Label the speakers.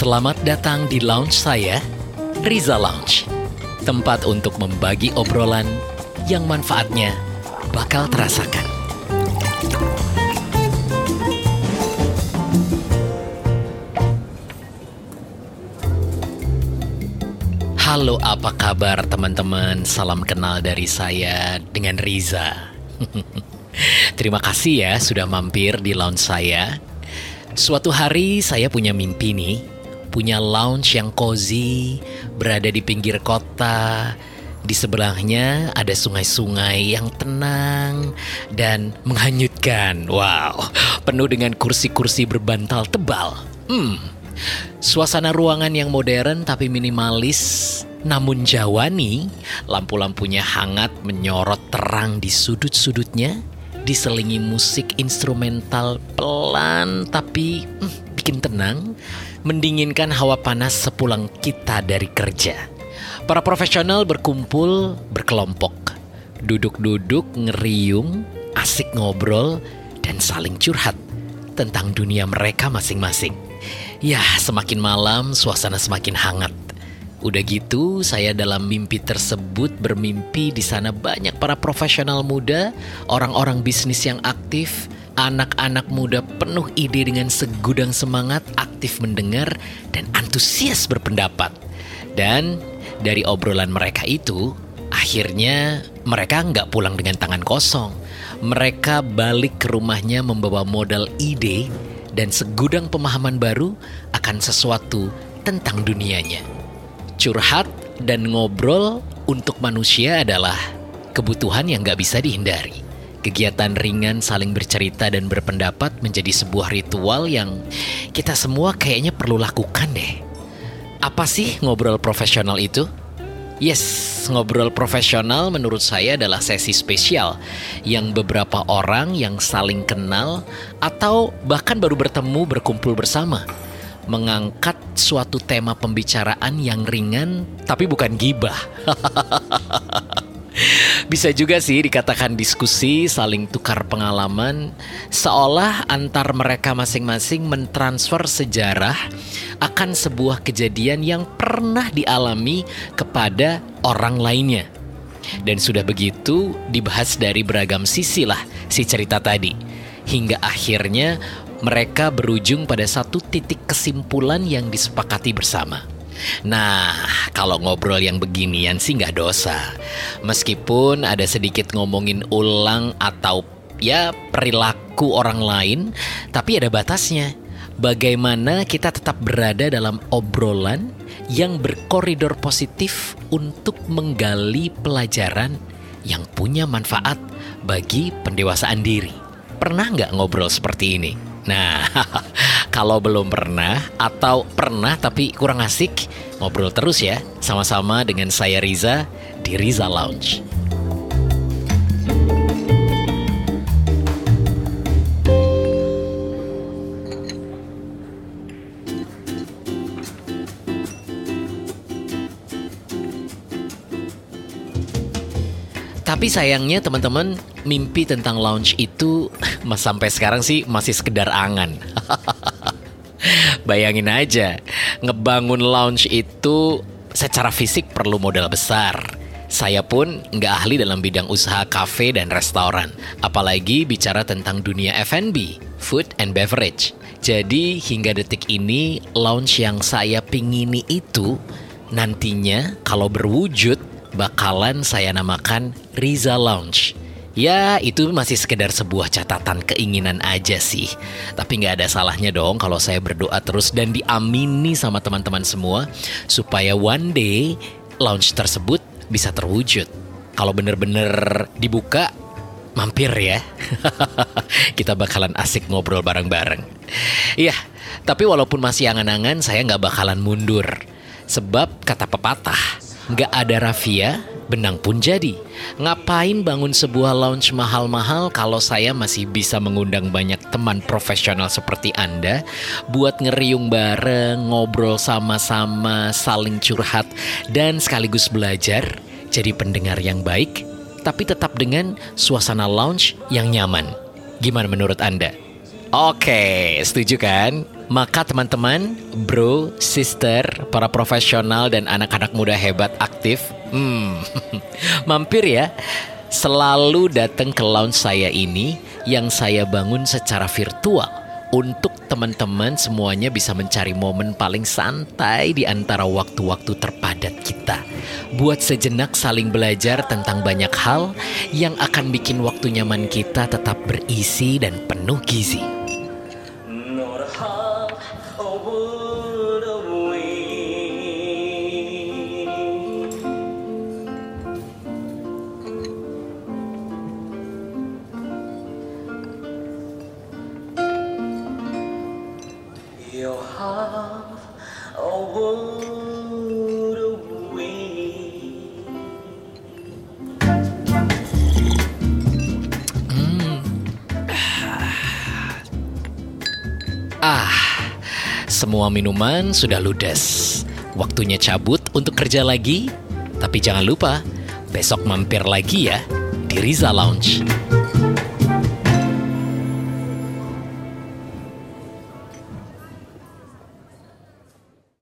Speaker 1: Selamat datang di lounge saya, Riza Lounge. Tempat untuk membagi obrolan yang manfaatnya bakal terasakan. Halo, apa kabar teman-teman? Salam kenal dari saya dengan Riza. Terima kasih ya sudah mampir di lounge saya. Suatu hari saya punya mimpi nih, punya lounge yang cozy, berada di pinggir kota. Di sebelahnya ada sungai-sungai yang tenang dan menghanyutkan. Wow, penuh dengan kursi-kursi berbantal tebal. Hmm, suasana ruangan yang modern tapi minimalis namun jawani, lampu-lampunya hangat menyorot terang di sudut-sudutnya, diselingi musik instrumental pelan tapi hmm, bikin tenang, mendinginkan hawa panas sepulang kita dari kerja. Para profesional berkumpul berkelompok, duduk-duduk ngeriung, asik ngobrol, dan saling curhat tentang dunia mereka masing-masing. Ya, semakin malam suasana semakin hangat. Udah gitu, saya dalam mimpi tersebut bermimpi di sana banyak para profesional muda, orang-orang bisnis yang aktif, anak-anak muda penuh ide dengan segudang semangat, aktif mendengar dan antusias berpendapat. Dan dari obrolan mereka itu, akhirnya mereka nggak pulang dengan tangan kosong. Mereka balik ke rumahnya membawa modal ide dan segudang pemahaman baru akan sesuatu tentang dunianya. Curhat dan ngobrol untuk manusia adalah kebutuhan yang gak bisa dihindari. Kegiatan ringan saling bercerita dan berpendapat menjadi sebuah ritual yang kita semua kayaknya perlu lakukan deh. Apa sih ngobrol profesional itu? Yes, ngobrol profesional menurut saya adalah sesi spesial yang beberapa orang yang saling kenal atau bahkan baru bertemu berkumpul bersama mengangkat suatu tema pembicaraan yang ringan tapi bukan gibah. Bisa juga sih dikatakan diskusi, saling tukar pengalaman, seolah antar mereka masing-masing mentransfer sejarah akan sebuah kejadian yang pernah dialami kepada orang lainnya. Dan sudah begitu dibahas dari beragam sisi lah si cerita tadi. Hingga akhirnya mereka berujung pada satu titik kesimpulan yang disepakati bersama. Nah, kalau ngobrol yang beginian sih nggak dosa. Meskipun ada sedikit ngomongin ulang atau ya perilaku orang lain, tapi ada batasnya. Bagaimana kita tetap berada dalam obrolan yang berkoridor positif untuk menggali pelajaran yang punya manfaat bagi pendewasaan diri. Pernah nggak ngobrol seperti ini? Nah, kalau belum pernah atau pernah tapi kurang asik, ngobrol terus ya sama-sama dengan saya Riza di Riza Lounge. Tapi sayangnya teman-teman, mimpi tentang lounge itu sampai sekarang sih masih sekedar angan. Bayangin aja, ngebangun lounge itu secara fisik perlu modal besar. Saya pun nggak ahli dalam bidang usaha kafe dan restoran, apalagi bicara tentang dunia F&B, food and beverage. Jadi hingga detik ini lounge yang saya pingini itu nantinya kalau berwujud bakalan saya namakan Riza Lounge. Ya, itu masih sekedar sebuah catatan keinginan aja sih. Tapi nggak ada salahnya dong kalau saya berdoa terus dan diamini sama teman-teman semua supaya one day lounge tersebut bisa terwujud. Kalau bener-bener dibuka, mampir ya. Kita bakalan asik ngobrol bareng-bareng. Iya, tapi walaupun masih angan-angan, saya nggak bakalan mundur. Sebab kata pepatah, nggak ada rafia, benang pun jadi. Ngapain bangun sebuah lounge mahal-mahal kalau saya masih bisa mengundang banyak teman profesional seperti Anda buat ngeriung bareng, ngobrol sama-sama, saling curhat, dan sekaligus belajar jadi pendengar yang baik, tapi tetap dengan suasana lounge yang nyaman. Gimana menurut Anda? Oke, setuju kan? Maka teman-teman, bro, sister, para profesional dan anak-anak muda hebat aktif, hmm, mampir ya. Selalu datang ke lounge saya ini yang saya bangun secara virtual untuk teman-teman semuanya bisa mencari momen paling santai di antara waktu-waktu terpadat kita. Buat sejenak saling belajar tentang banyak hal yang akan bikin waktu nyaman kita tetap berisi dan penuh gizi. over the wind. Your. Oh, semua minuman sudah ludes. Waktunya cabut untuk kerja lagi. Tapi jangan lupa, besok mampir lagi ya di Riza Lounge.